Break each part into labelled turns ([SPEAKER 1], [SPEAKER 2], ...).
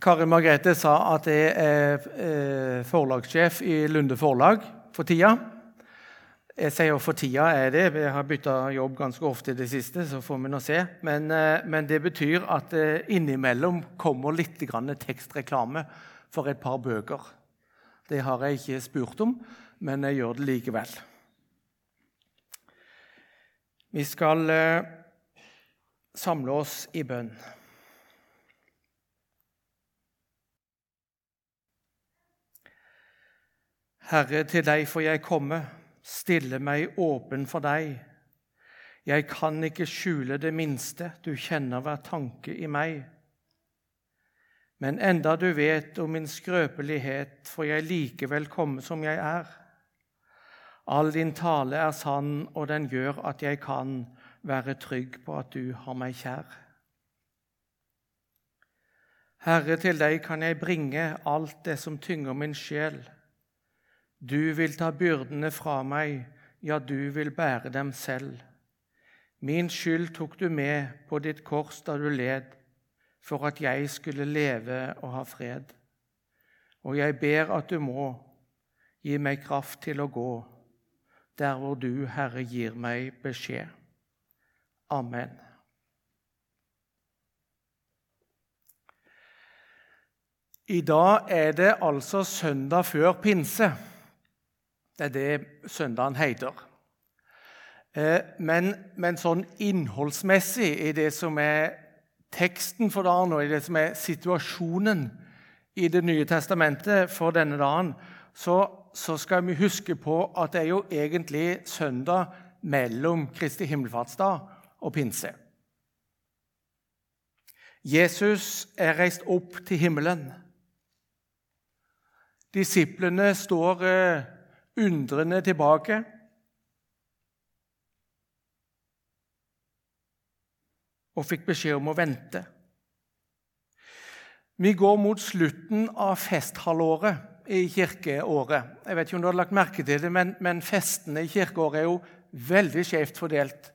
[SPEAKER 1] Kari Margrethe sa at jeg er eh, forlagssjef i Lunde Forlag for tida. Jeg sier for tida er det. Jeg har bytta jobb ganske ofte i det siste. så får vi nå se. Men, eh, men det betyr at innimellom kommer litt tekstreklame for et par bøker. Det har jeg ikke spurt om, men jeg gjør det likevel. Vi skal eh, samle oss i bønn. Herre, til deg får jeg komme, stille meg åpen for deg. Jeg kan ikke skjule det minste, du kjenner hver tanke i meg. Men enda du vet om min skrøpelighet, får jeg likevel komme som jeg er. All din tale er sann, og den gjør at jeg kan være trygg på at du har meg kjær. Herre, til deg kan jeg bringe alt det som tynger min sjel. Du vil ta byrdene fra meg, ja, du vil bære dem selv. Min skyld tok du med på ditt kors da du led, for at jeg skulle leve og ha fred. Og jeg ber at du må gi meg kraft til å gå, der hvor du, Herre, gir meg beskjed. Amen. I dag er det altså søndag før pinse. Det er det søndagen heter. Eh, men, men, sånn innholdsmessig i det som er teksten for dagen, og i det som er situasjonen i Det nye testamentet for denne dagen, så, så skal vi huske på at det er jo egentlig søndag mellom Kristi himmelfartsdag og pinse. Jesus er reist opp til himmelen. Disiplene står eh, undrende tilbake. Og fikk beskjed om å vente. Vi går mot slutten av festhalvåret i kirkeåret. Jeg vet ikke om du har lagt merke til det, men, men festene i kirkeåret er jo veldig skjevt fordelt.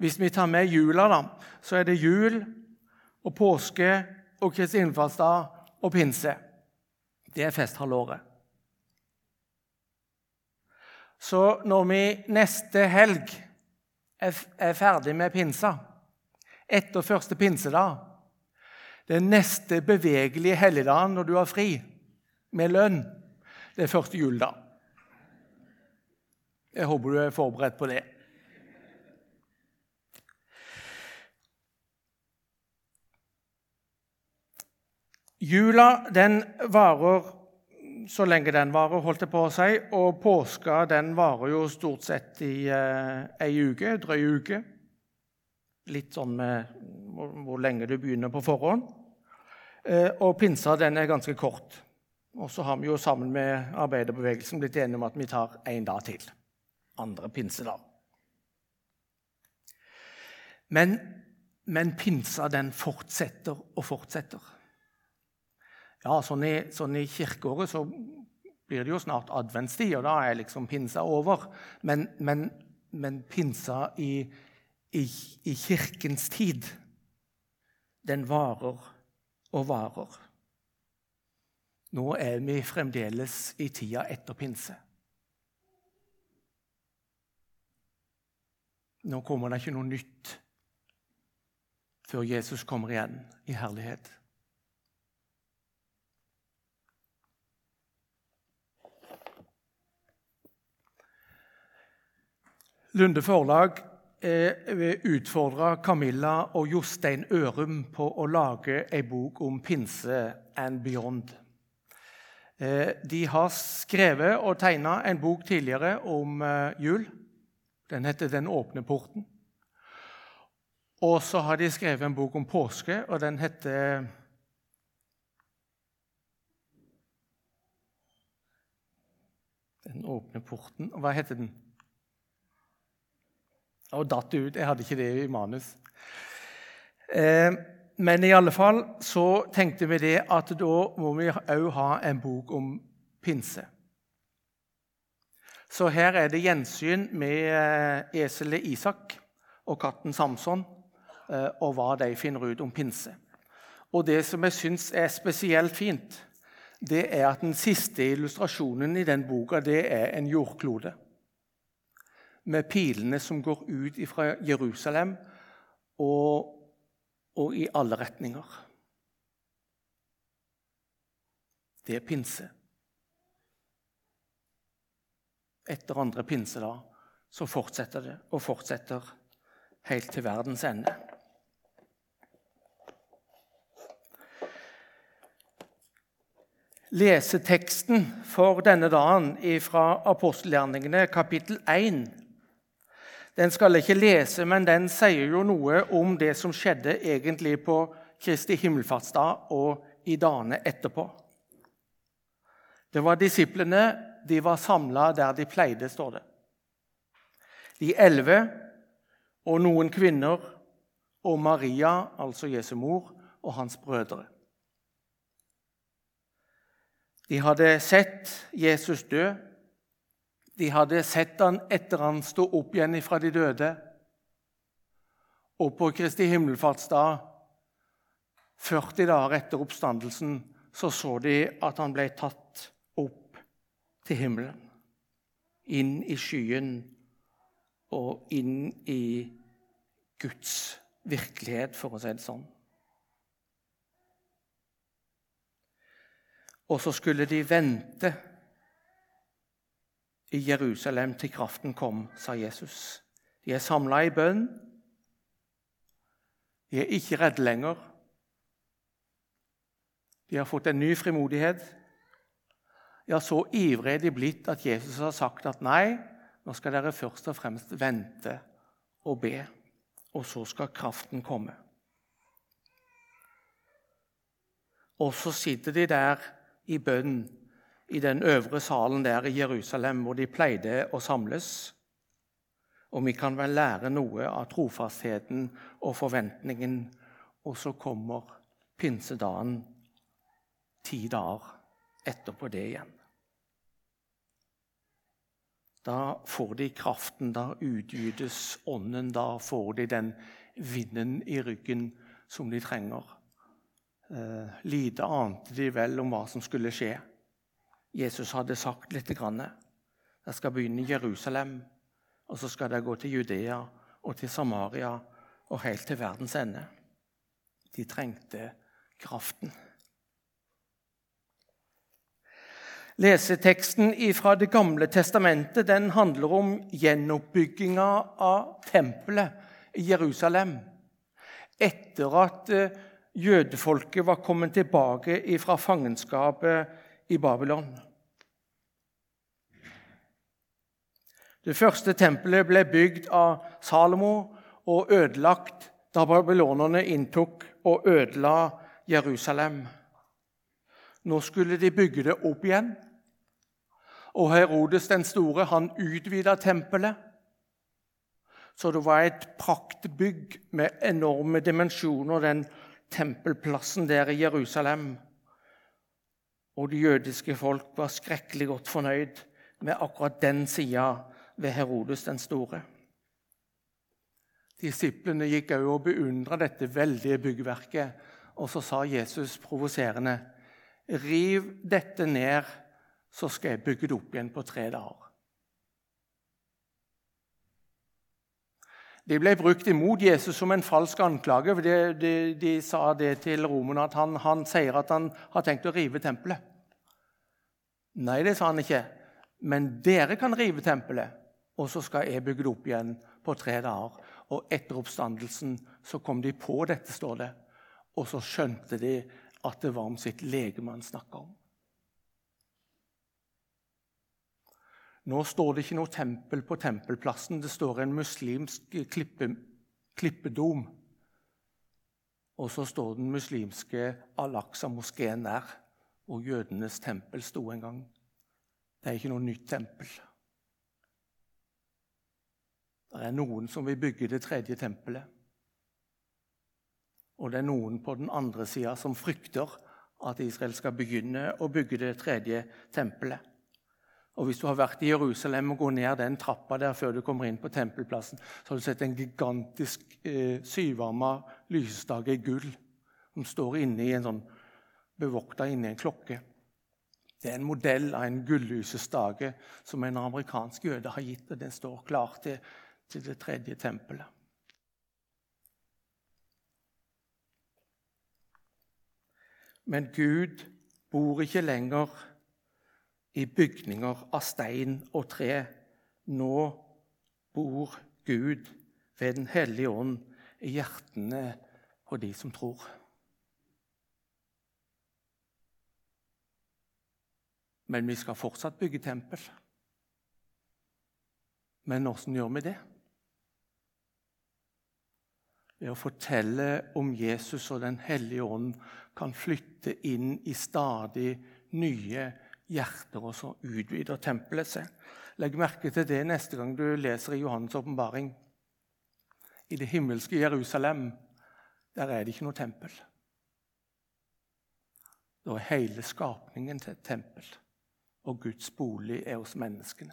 [SPEAKER 1] Hvis vi tar med jula, da, så er det jul og påske og Kristi innfallsdag og pinse. Det er festhalvåret. Så når vi neste helg er ferdig med pinsa, etter første pinsedag Den neste bevegelige helligdagen når du har fri, med lønn, det er første juledag. Jeg håper du er forberedt på det. Jula den varer så lenge den varer, holdt jeg på å si. Og påska den varer jo stort sett i eh, ei uke, drøy uke. Litt sånn med hvor, hvor lenge du begynner på forhånd. Eh, og pinsa den er ganske kort. Og så har vi jo sammen med arbeiderbevegelsen blitt enige om at vi tar én dag til. Andre pinsedag. Men, men pinsa den fortsetter og fortsetter. Ja, sånn i, sånn i kirkeåret så blir det jo snart adventstid, og da er liksom pinsa over. Men, men, men pinsa i, i, i, kirkens tid, den varer og varer. Nå er vi fremdeles i tida etter pinse. Nå kommer det ikke noe nytt før Jesus kommer igjen i herlighet. Lunde Forlag eh, vil Camilla og Jostein Ørum på å lage ei bok om pinse and beyond. Eh, de har skrevet og tegna en bok tidligere om eh, jul. Den heter 'Den åpne porten'. Og så har de skrevet en bok om påske, og den heter Den åpne porten. Hva heter den? Og datt ut. Jeg hadde ikke det i manus. Eh, men i alle fall så tenkte vi det at da må vi òg ha en bok om pinse. Så her er det gjensyn med eh, eselet Isak og katten Samson eh, og hva de finner ut om pinse. Og det som jeg syns er spesielt fint, det er at den siste illustrasjonen i den boka det er en jordklode. Med pilene som går ut fra Jerusalem og, og i alle retninger. Det er pinse. Etter andre pinse da, så fortsetter det og fortsetter helt til verdens ende. Leseteksten for denne dagen fra apostelgjerningene, kapittel 1. Den skal jeg ikke lese, men den sier jo noe om det som skjedde egentlig på Kristi himmelfartsdag og i dagene etterpå. Det var disiplene. De var samla der de pleide, står det. De elleve og noen kvinner og Maria, altså Jesu mor, og hans brødre. De hadde sett Jesus dø. De hadde sett han etter han sto opp igjen fra de døde. Og på Kristi himmelfartsdag, 40 dager etter oppstandelsen, så så de at han ble tatt opp til himmelen. Inn i skyen og inn i Guds virkelighet, for å si det sånn. Og så skulle de vente i Jerusalem til kraften kom, sa Jesus. De er samla i bønn. De er ikke redde lenger. De har fått en ny frimodighet. Ja, så ivrige er de blitt at Jesus har sagt at nei, nå skal dere først og fremst vente og be, og så skal kraften komme. Og så sitter de der i bønn i den øvre salen der i Jerusalem, hvor de pleide å samles. Og vi kan vel lære noe av trofastheten og forventningen. Og så kommer pinsedagen ti dager etterpå det igjen. Da får de kraften, da utgytes ånden, da får de den vinden i ryggen som de trenger. Eh, lite ante de vel om hva som skulle skje. Jesus hadde sagt litt. Jeg skal begynne i Jerusalem, og så skal jeg gå til Judea og til Samaria og helt til verdens ende. De trengte kraften. Leseteksten fra Det gamle testamentet den handler om gjenoppbygginga av tempelet i Jerusalem. Etter at eh, jødefolket var kommet tilbake fra fangenskapet i Babylon. Det første tempelet ble bygd av Salomo og ødelagt da babylonerne inntok og ødela Jerusalem. Nå skulle de bygge det opp igjen. Og Herodes den store han utvida tempelet. Så det var et praktbygg med enorme dimensjoner. den tempelplassen der i Jerusalem. Og de jødiske folk var skrekkelig godt fornøyd med akkurat den sida ved Herodes den store. Disiplene gikk òg og beundra dette veldige byggverket. Og så sa Jesus provoserende.: Riv dette ned, så skal jeg bygge det opp igjen på tre dager. De ble brukt imot Jesus som en falsk anklage. De, de, de sa det til romerne at han, han, sier at han har tenkt å rive tempelet. Nei, det sa han ikke. Men dere kan rive tempelet, og så skal jeg bygge det opp igjen på tre dager. Og etter oppstandelsen så kom de på dette, står det. Og så skjønte de at det var om sitt legeme han snakka om. Nå står det ikke noe tempel på tempelplassen. Det står en muslimsk klippe, klippedom. Og så står den muslimske Al-Aqsa-moskeen der, hvor jødenes tempel sto en gang. Det er ikke noe nytt tempel. Det er noen som vil bygge det tredje tempelet. Og det er noen på den andre sida som frykter at Israel skal begynne å bygge det tredje tempelet. Og Hvis du har vært i Jerusalem og går ned den trappa der før du kommer inn på tempelplassen, så har du sett en gigantisk eh, syvarma lysestake i gull. som står inne i en sånn, bevokta inni en klokke. Det er en modell av en gullysestake som en amerikansk jøde har gitt. og Den står klar til, til det tredje tempelet. Men Gud bor ikke lenger i bygninger av stein og tre. Nå bor Gud ved Den hellige ånd i hjertene på de som tror. Men vi skal fortsatt bygge tempel. Men åssen gjør vi det? Ved å fortelle om Jesus og Den hellige ånd kan flytte inn i stadig nye hjerter, og så utvider tempelet seg. Legg merke til det neste gang du leser i Johannes' åpenbaring. I det himmelske Jerusalem der er det ikke noe tempel. Da er hele skapningen til et tempel, og Guds bolig er hos menneskene.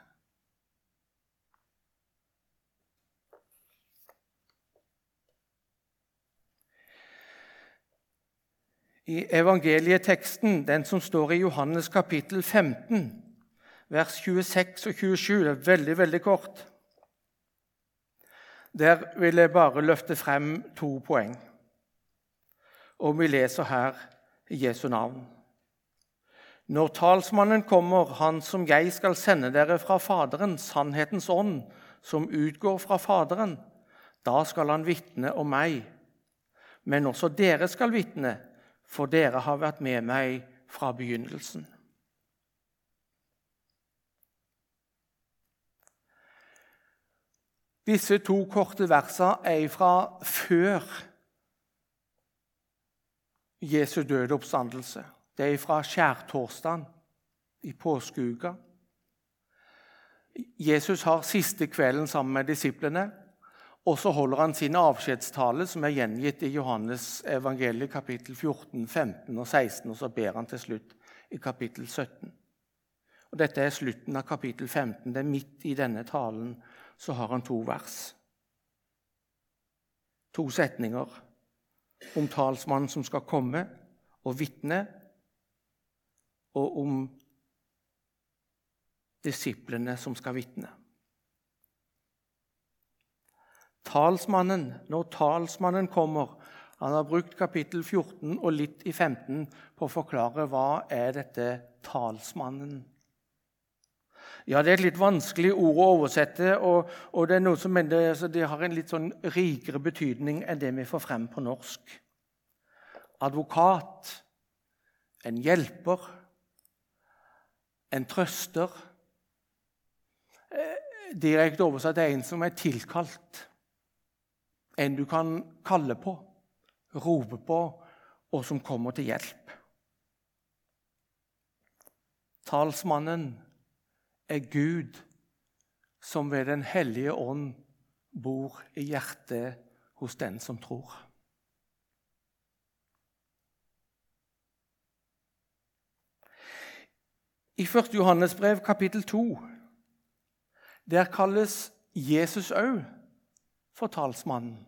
[SPEAKER 1] I evangelieteksten, den som står i Johannes kapittel 15, vers 26 og 27, det er veldig, veldig kort Der vil jeg bare løfte frem to poeng. Og vi leser her Jesu navn. Når talsmannen kommer, han som jeg skal sende dere fra Faderen, sannhetens ånd, som utgår fra Faderen, da skal han vitne om meg. Men også dere skal vitne, for dere har vært med meg fra begynnelsen. Disse to korte versene er fra før Jesu døde oppstandelse. Det er fra skjærtorsdagen i påskeuka. Jesus har siste kvelden sammen med disiplene. Og så holder han sin avskjedstale, som er gjengitt i Johannes evangeliet kapittel 14, 15 og 16. Og så ber han til slutt i kapittel 17. Og Dette er slutten av kapittel 15. Det er midt i denne talen så har han to vers. To setninger om talsmannen som skal komme og vitne, og om disiplene som skal vitne. Talsmannen, når talsmannen kommer Han har brukt kapittel 14 og litt i 15 på å forklare hva er dette talsmannen ja, Det er et litt vanskelig ord å oversette, og, og det er noe som mener, altså, det har en litt sånn rikere betydning enn det vi får frem på norsk. Advokat, en hjelper, en trøster. Eh, direkte oversatt er en som er tilkalt. En du kan kalle på, rope på, og som kommer til hjelp. Talsmannen er Gud som ved Den hellige ånd bor i hjertet hos den som tror. I 1. Johannes brev, kapittel 2, der kalles Jesus òg for talsmannen.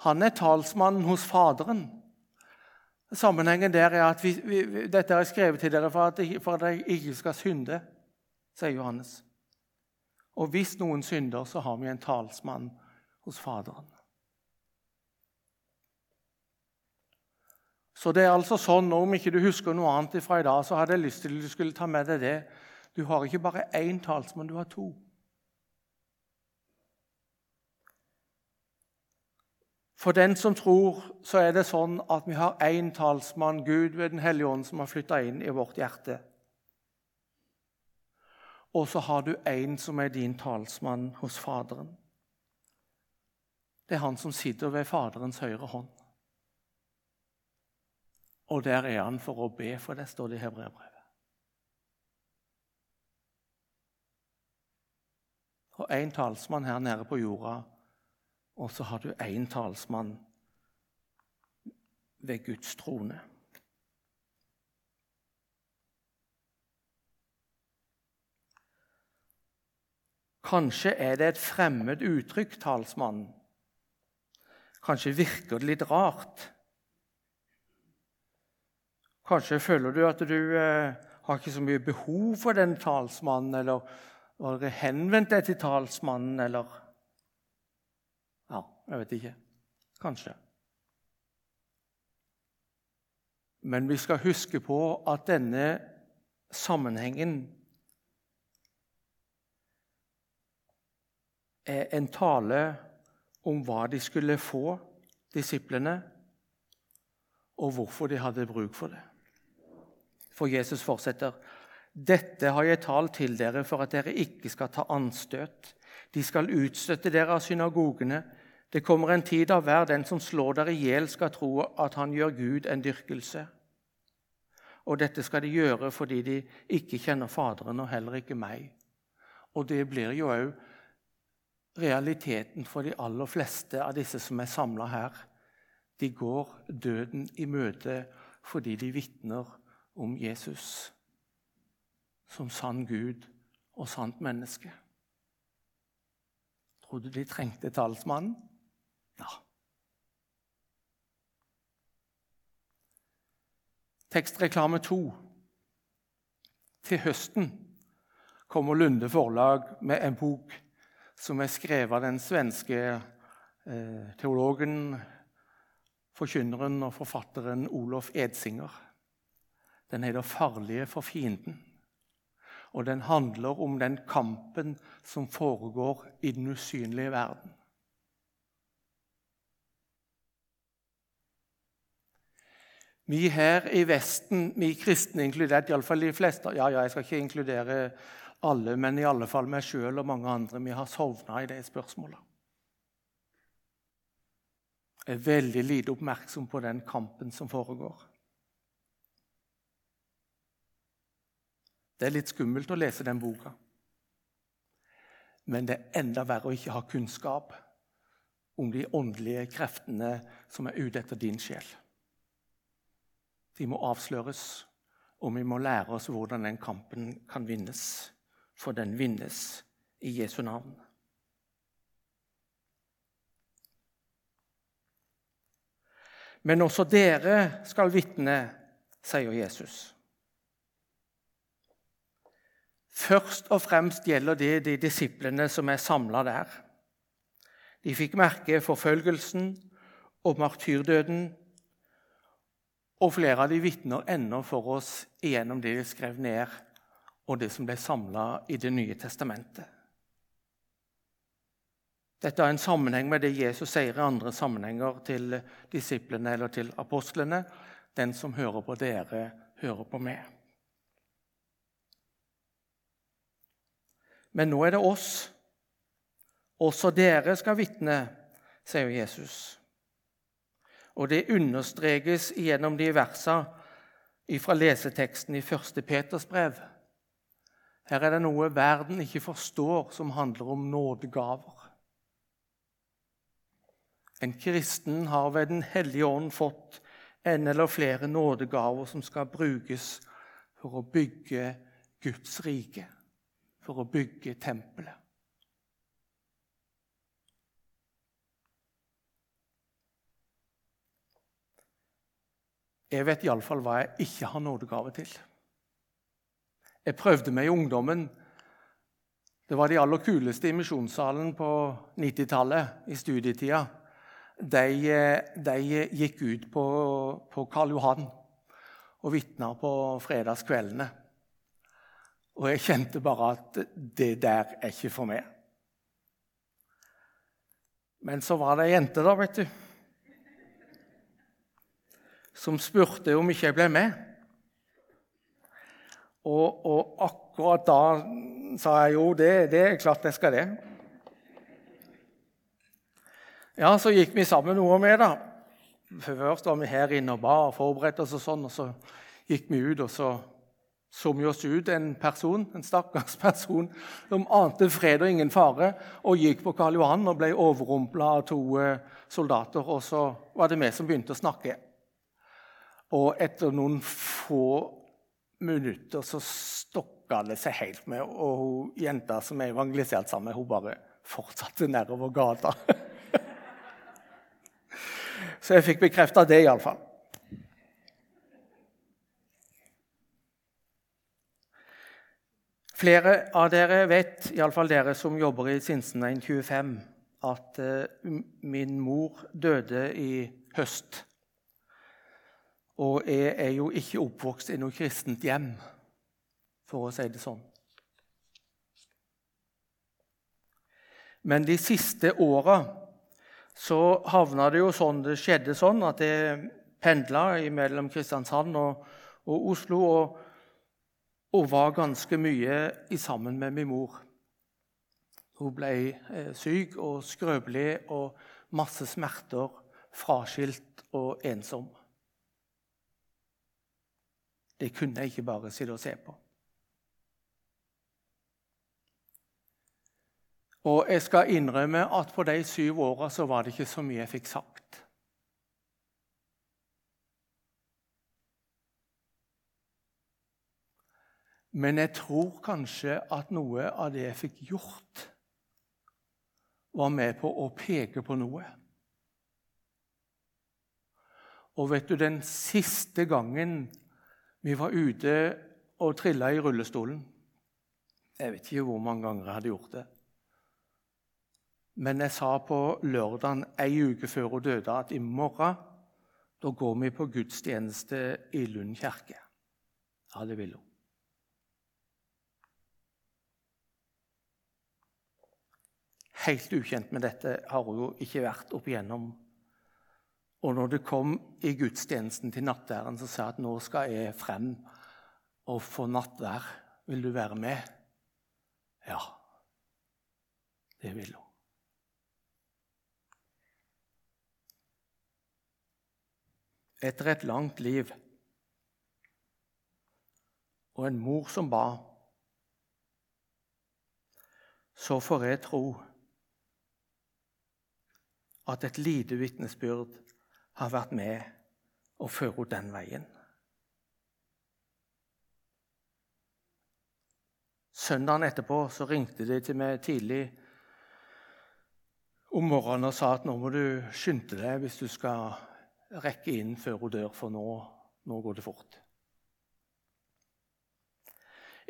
[SPEAKER 1] Han er talsmannen hos Faderen. Sammenhengen der er at vi, vi, dette er skrevet til dere for at, at dere ikke skal synde, sier Johannes. Og hvis noen synder, så har vi en talsmann hos Faderen. Så det er altså sånn, Om ikke du husker noe annet fra i dag, så hadde jeg lyst til at du skulle ta med deg det. Du har ikke bare én talsmann, du har to. For den som tror, så er det sånn at vi har én talsmann, Gud ved Den hellige ånd, som har flytta inn i vårt hjerte. Og så har du én som er din talsmann hos Faderen. Det er han som sitter ved Faderens høyre hånd. Og der er han for å be, for det står det i hebreerbrevet. Og én talsmann her nede på jorda og så har du én talsmann ved Guds trone. Kanskje er det et fremmed uttrykk, talsmannen. Kanskje virker det litt rart. Kanskje føler du at du eh, har ikke så mye behov for den talsmannen, eller har henvendt deg til talsmannen, eller Ja, jeg vet ikke. Kanskje. Men vi skal huske på at denne sammenhengen er en tale om hva de skulle få, disiplene, og hvorfor de hadde bruk for det. For Jesus fortsetter. Dette har jeg talt til dere for at dere ikke skal ta anstøt. De skal utstøtte dere av synagogene. Det kommer en tid da hver den som slår dere i hjel, skal tro at han gjør Gud en dyrkelse. Og dette skal de gjøre fordi de ikke kjenner Faderen og heller ikke meg. Og det blir jo òg realiteten for de aller fleste av disse som er samla her. De går døden i møte fordi de vitner om Jesus som sann Gud og sant menneske. Tror du de trengte talsmannen? Ja. Tekstreklame to. Til høsten kommer Lunde Forlag med en bok som er skrevet av den svenske eh, teologen, forkynneren og forfatteren Olof Edsinger. Den heter 'Farlige for fienden'. Og den handler om den kampen som foregår i den usynlige verden. Vi her i Vesten, vi kristne inkludert, iallfall de fleste ja, ja, Jeg skal ikke inkludere alle, men i alle fall meg sjøl og mange andre, vi har sovna i det spørsmålet. Jeg er veldig lite oppmerksom på den kampen som foregår. Det er litt skummelt å lese den boka. Men det er enda verre å ikke ha kunnskap om de åndelige kreftene som er ute etter din sjel. De må avsløres, og vi må lære oss hvordan den kampen kan vinnes. For den vinnes i Jesu navn. Men også dere skal vitne, sier Jesus. Først og fremst gjelder det de disiplene som er samla der. De fikk merke forfølgelsen og martyrdøden, og flere av de vitner ennå for oss igjennom det de skrev ned, og det som ble samla i Det nye testamentet. Dette har en sammenheng med det Jesus sier i andre sammenhenger til disiplene eller til apostlene. Den som hører på dere, hører på meg. Men nå er det oss. Også dere skal vitne, sier Jesus. Og det understrekes gjennom de versene fra leseteksten i 1. Peters brev. Her er det noe verden ikke forstår, som handler om nådegaver. En kristen har ved Den hellige ånd fått en eller flere nådegaver som skal brukes for å bygge Guds rike for å bygge tempelet. Jeg vet iallfall hva jeg ikke har nådegave til. Jeg prøvde meg i ungdommen. Det var de aller kuleste i misjonssalen på 90-tallet, i studietida. De, de, gikk ut på, på Karl Johan og vitna på fredagskveldene. Og jeg kjente bare at det der er ikke for meg. Men så var det ei jente, da, vet du, som spurte om ikke jeg ble med. Og, og akkurat da sa jeg jo, det, det er klart jeg skal det. Ja, så gikk vi sammen noe med, da. Først var vi her inne og ba og forberedte oss, og sånn, og så gikk vi ut, og så så jo så ut en person, en stakkars person som ante fred og ingen fare, og gikk på Karl Johan og ble overrumpla av to eh, soldater. Og så var det vi som begynte å snakke. Og etter noen få minutter så stokka det seg helt med, og hun jenta som er evangelisert sammen med, hun bare fortsatte nedover gata. Så jeg fikk bekrefta det, iallfall. Flere av dere vet, iallfall dere som jobber i Sinsenveien 25, at uh, min mor døde i høst. Og jeg er jo ikke oppvokst i noe kristent hjem, for å si det sånn. Men de siste åra så havna det jo sånn det skjedde sånn at jeg pendla mellom Kristiansand og, og Oslo og, og, var ganske mye sammen med min mor. Hun ble eh, syk og skrøpelig og masse smerter, fraskilt og ensom. Det kunne jeg ikke bare sitte og se på. Og jeg skal innrømme at på de syv åra så var det ikke så mye jeg fikk sagt. Men jeg tror kanskje at noe av det jeg fikk gjort, var med på å peke på noe. Og vet du, den siste gangen vi var ute og trilla i rullestolen Jeg vet ikke hvor mange ganger jeg hadde gjort det. Men jeg sa på lørdagen ei uke før hun døde, at i morgen da går vi på gudstjeneste i Lund kirke. Ja, det vil hun. Helt ukjent med dette har hun jo ikke vært opp igjennom. Og når det kom i gudstjenesten til nattværen, så sa jeg at nå skal jeg frem og få nattvær. Vil du være med? Ja, det vil hun. etter et langt liv. Og en mor som ba. Så får jeg tro at et lite vitnesbyrd har vært med å føre henne den veien. Søndagen etterpå så ringte de til meg tidlig om morgenen og sa at nå må du skynde deg hvis du skal rekke inn før hun dør, for nå, nå går det fort.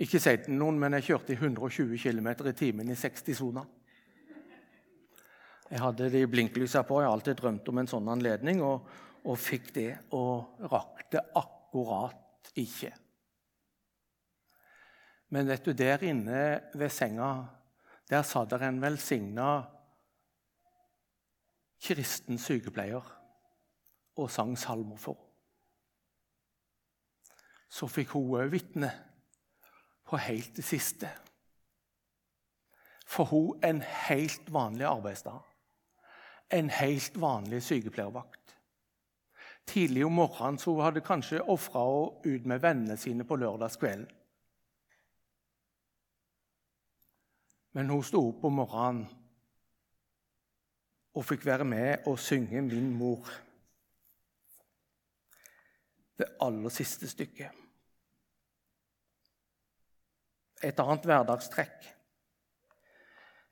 [SPEAKER 1] Ikke si til noen, men jeg kjørte i 120 km i timen i 60-sona. Jeg hadde de blinklysa på. Jeg har alltid drømt om en sånn anledning, og, og fikk det. Og rakk det akkurat ikke. Men vet du, der inne ved senga der sa der en velsigna kristen sykepleier og sang salmer for. Så fikk hun òg vitne på helt det siste. For hun en helt vanlig arbeidsdag. En helt vanlig sykepleiervakt. Tidlig om morgenen så hun hadde kanskje ofra henne ut med vennene sine på lørdagskvelden. Men hun sto opp om morgenen og fikk være med og synge 'Min mor' det aller siste stykket. Et annet hverdagstrekk.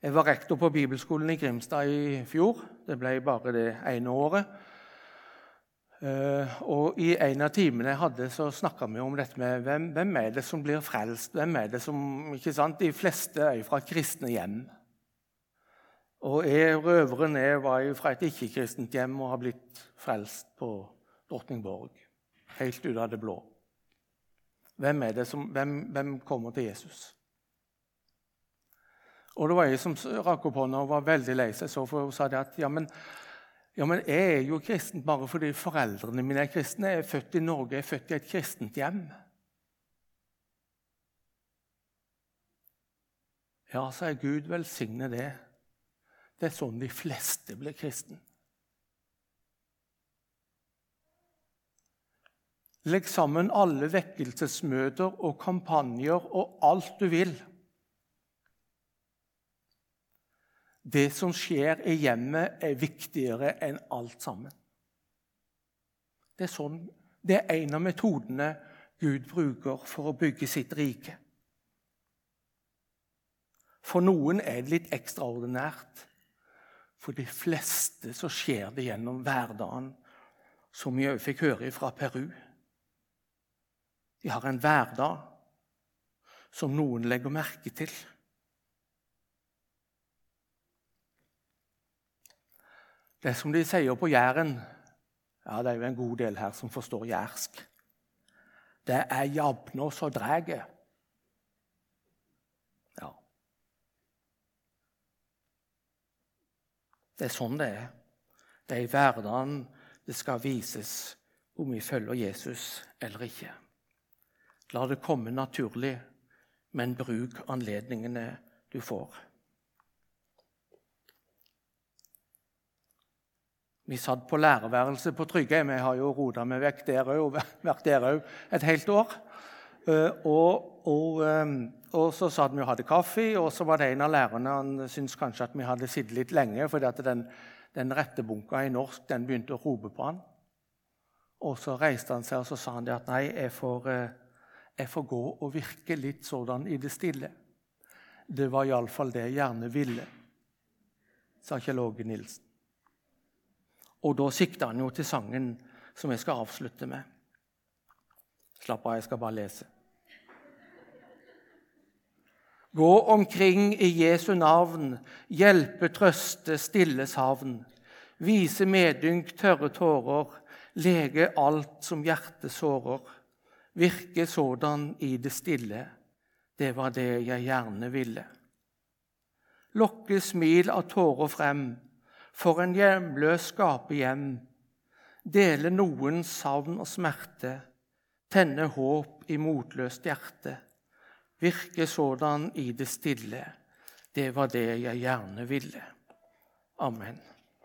[SPEAKER 1] Jeg var rektor på bibelskolen i Grimstad i fjor. Det ble bare det ene året. Eh, og I en av timene jeg hadde, så snakka vi om dette med hvem, hvem, er det som blir frelst. Hvem er det som, ikke sant? De fleste er fra kristne hjem. Og jeg, røveren jeg var fra et ikke-kristent hjem og har blitt frelst på Drottningborg helt ut av det blå. Hvem, som, hvem, hvem kommer til Jesus? Og det var jeg som rakk opp hånda og var veldig lei seg. Så for hun sa det at ja men, ja, men jeg er jo kristen bare fordi foreldrene mine er kristne. Jeg er født i Norge, jeg er født i et kristent hjem. Ja, sa jeg, Gud velsigne det. Det er sånn de fleste blir kristne. Legg sammen alle vekkelsesmøter og kampanjer og alt du vil. Det som skjer i hjemmet, er viktigere enn alt sammen. Det er, sånn, det er en av metodene Gud bruker for å bygge sitt rike. For noen er det litt ekstraordinært. For de fleste så skjer det gjennom hverdagen som vi òg fikk høre fra Peru. De har en hverdag som noen legger merke til. Det som de sier på Jæren ja, Det er jo en god del her som forstår jærsk. Det er jabna som dræge. Ja. Det er sånn det er. Det er i hverdagen det skal vises om vi følger Jesus eller ikke. La det komme naturlig, men bruk anledningene du får. Vi satt på lærerværelset på Tryggheim. Jeg har jo rota meg vekk der òg, og vært der òg et helt år. Eh, og, og, eh, og, så satt vi og hadde kaffe, og så var det en av lærerne han syntes kanskje at vi hadde sittet litt lenge, fordi at den, den rettebunka i norsk den begynte å rope på han. Og så reiste han seg og så sa han det at nei, jeg får, eh, jeg får gå og virke litt sådan i det stille. Det var iallfall det jeg gjerne ville, sa Kjell Åge Nilsen. Og da sikter han jo til sangen som jeg skal avslutte med. Slapp av, jeg skal bare lese. Gå omkring i Jesu navn, hjelpe, trøste, stille savn. Vise medynk, tørre tårer, lege alt som hjertet sårer. Virke sådan i det stille, det var det jeg gjerne ville. Lokke smil av tårer frem, for en hjemløs skape hjem, dele noens savn og smerte, tenne håp i motløst hjerte, virke sådan i det stille. Det var det jeg gjerne ville. Amen.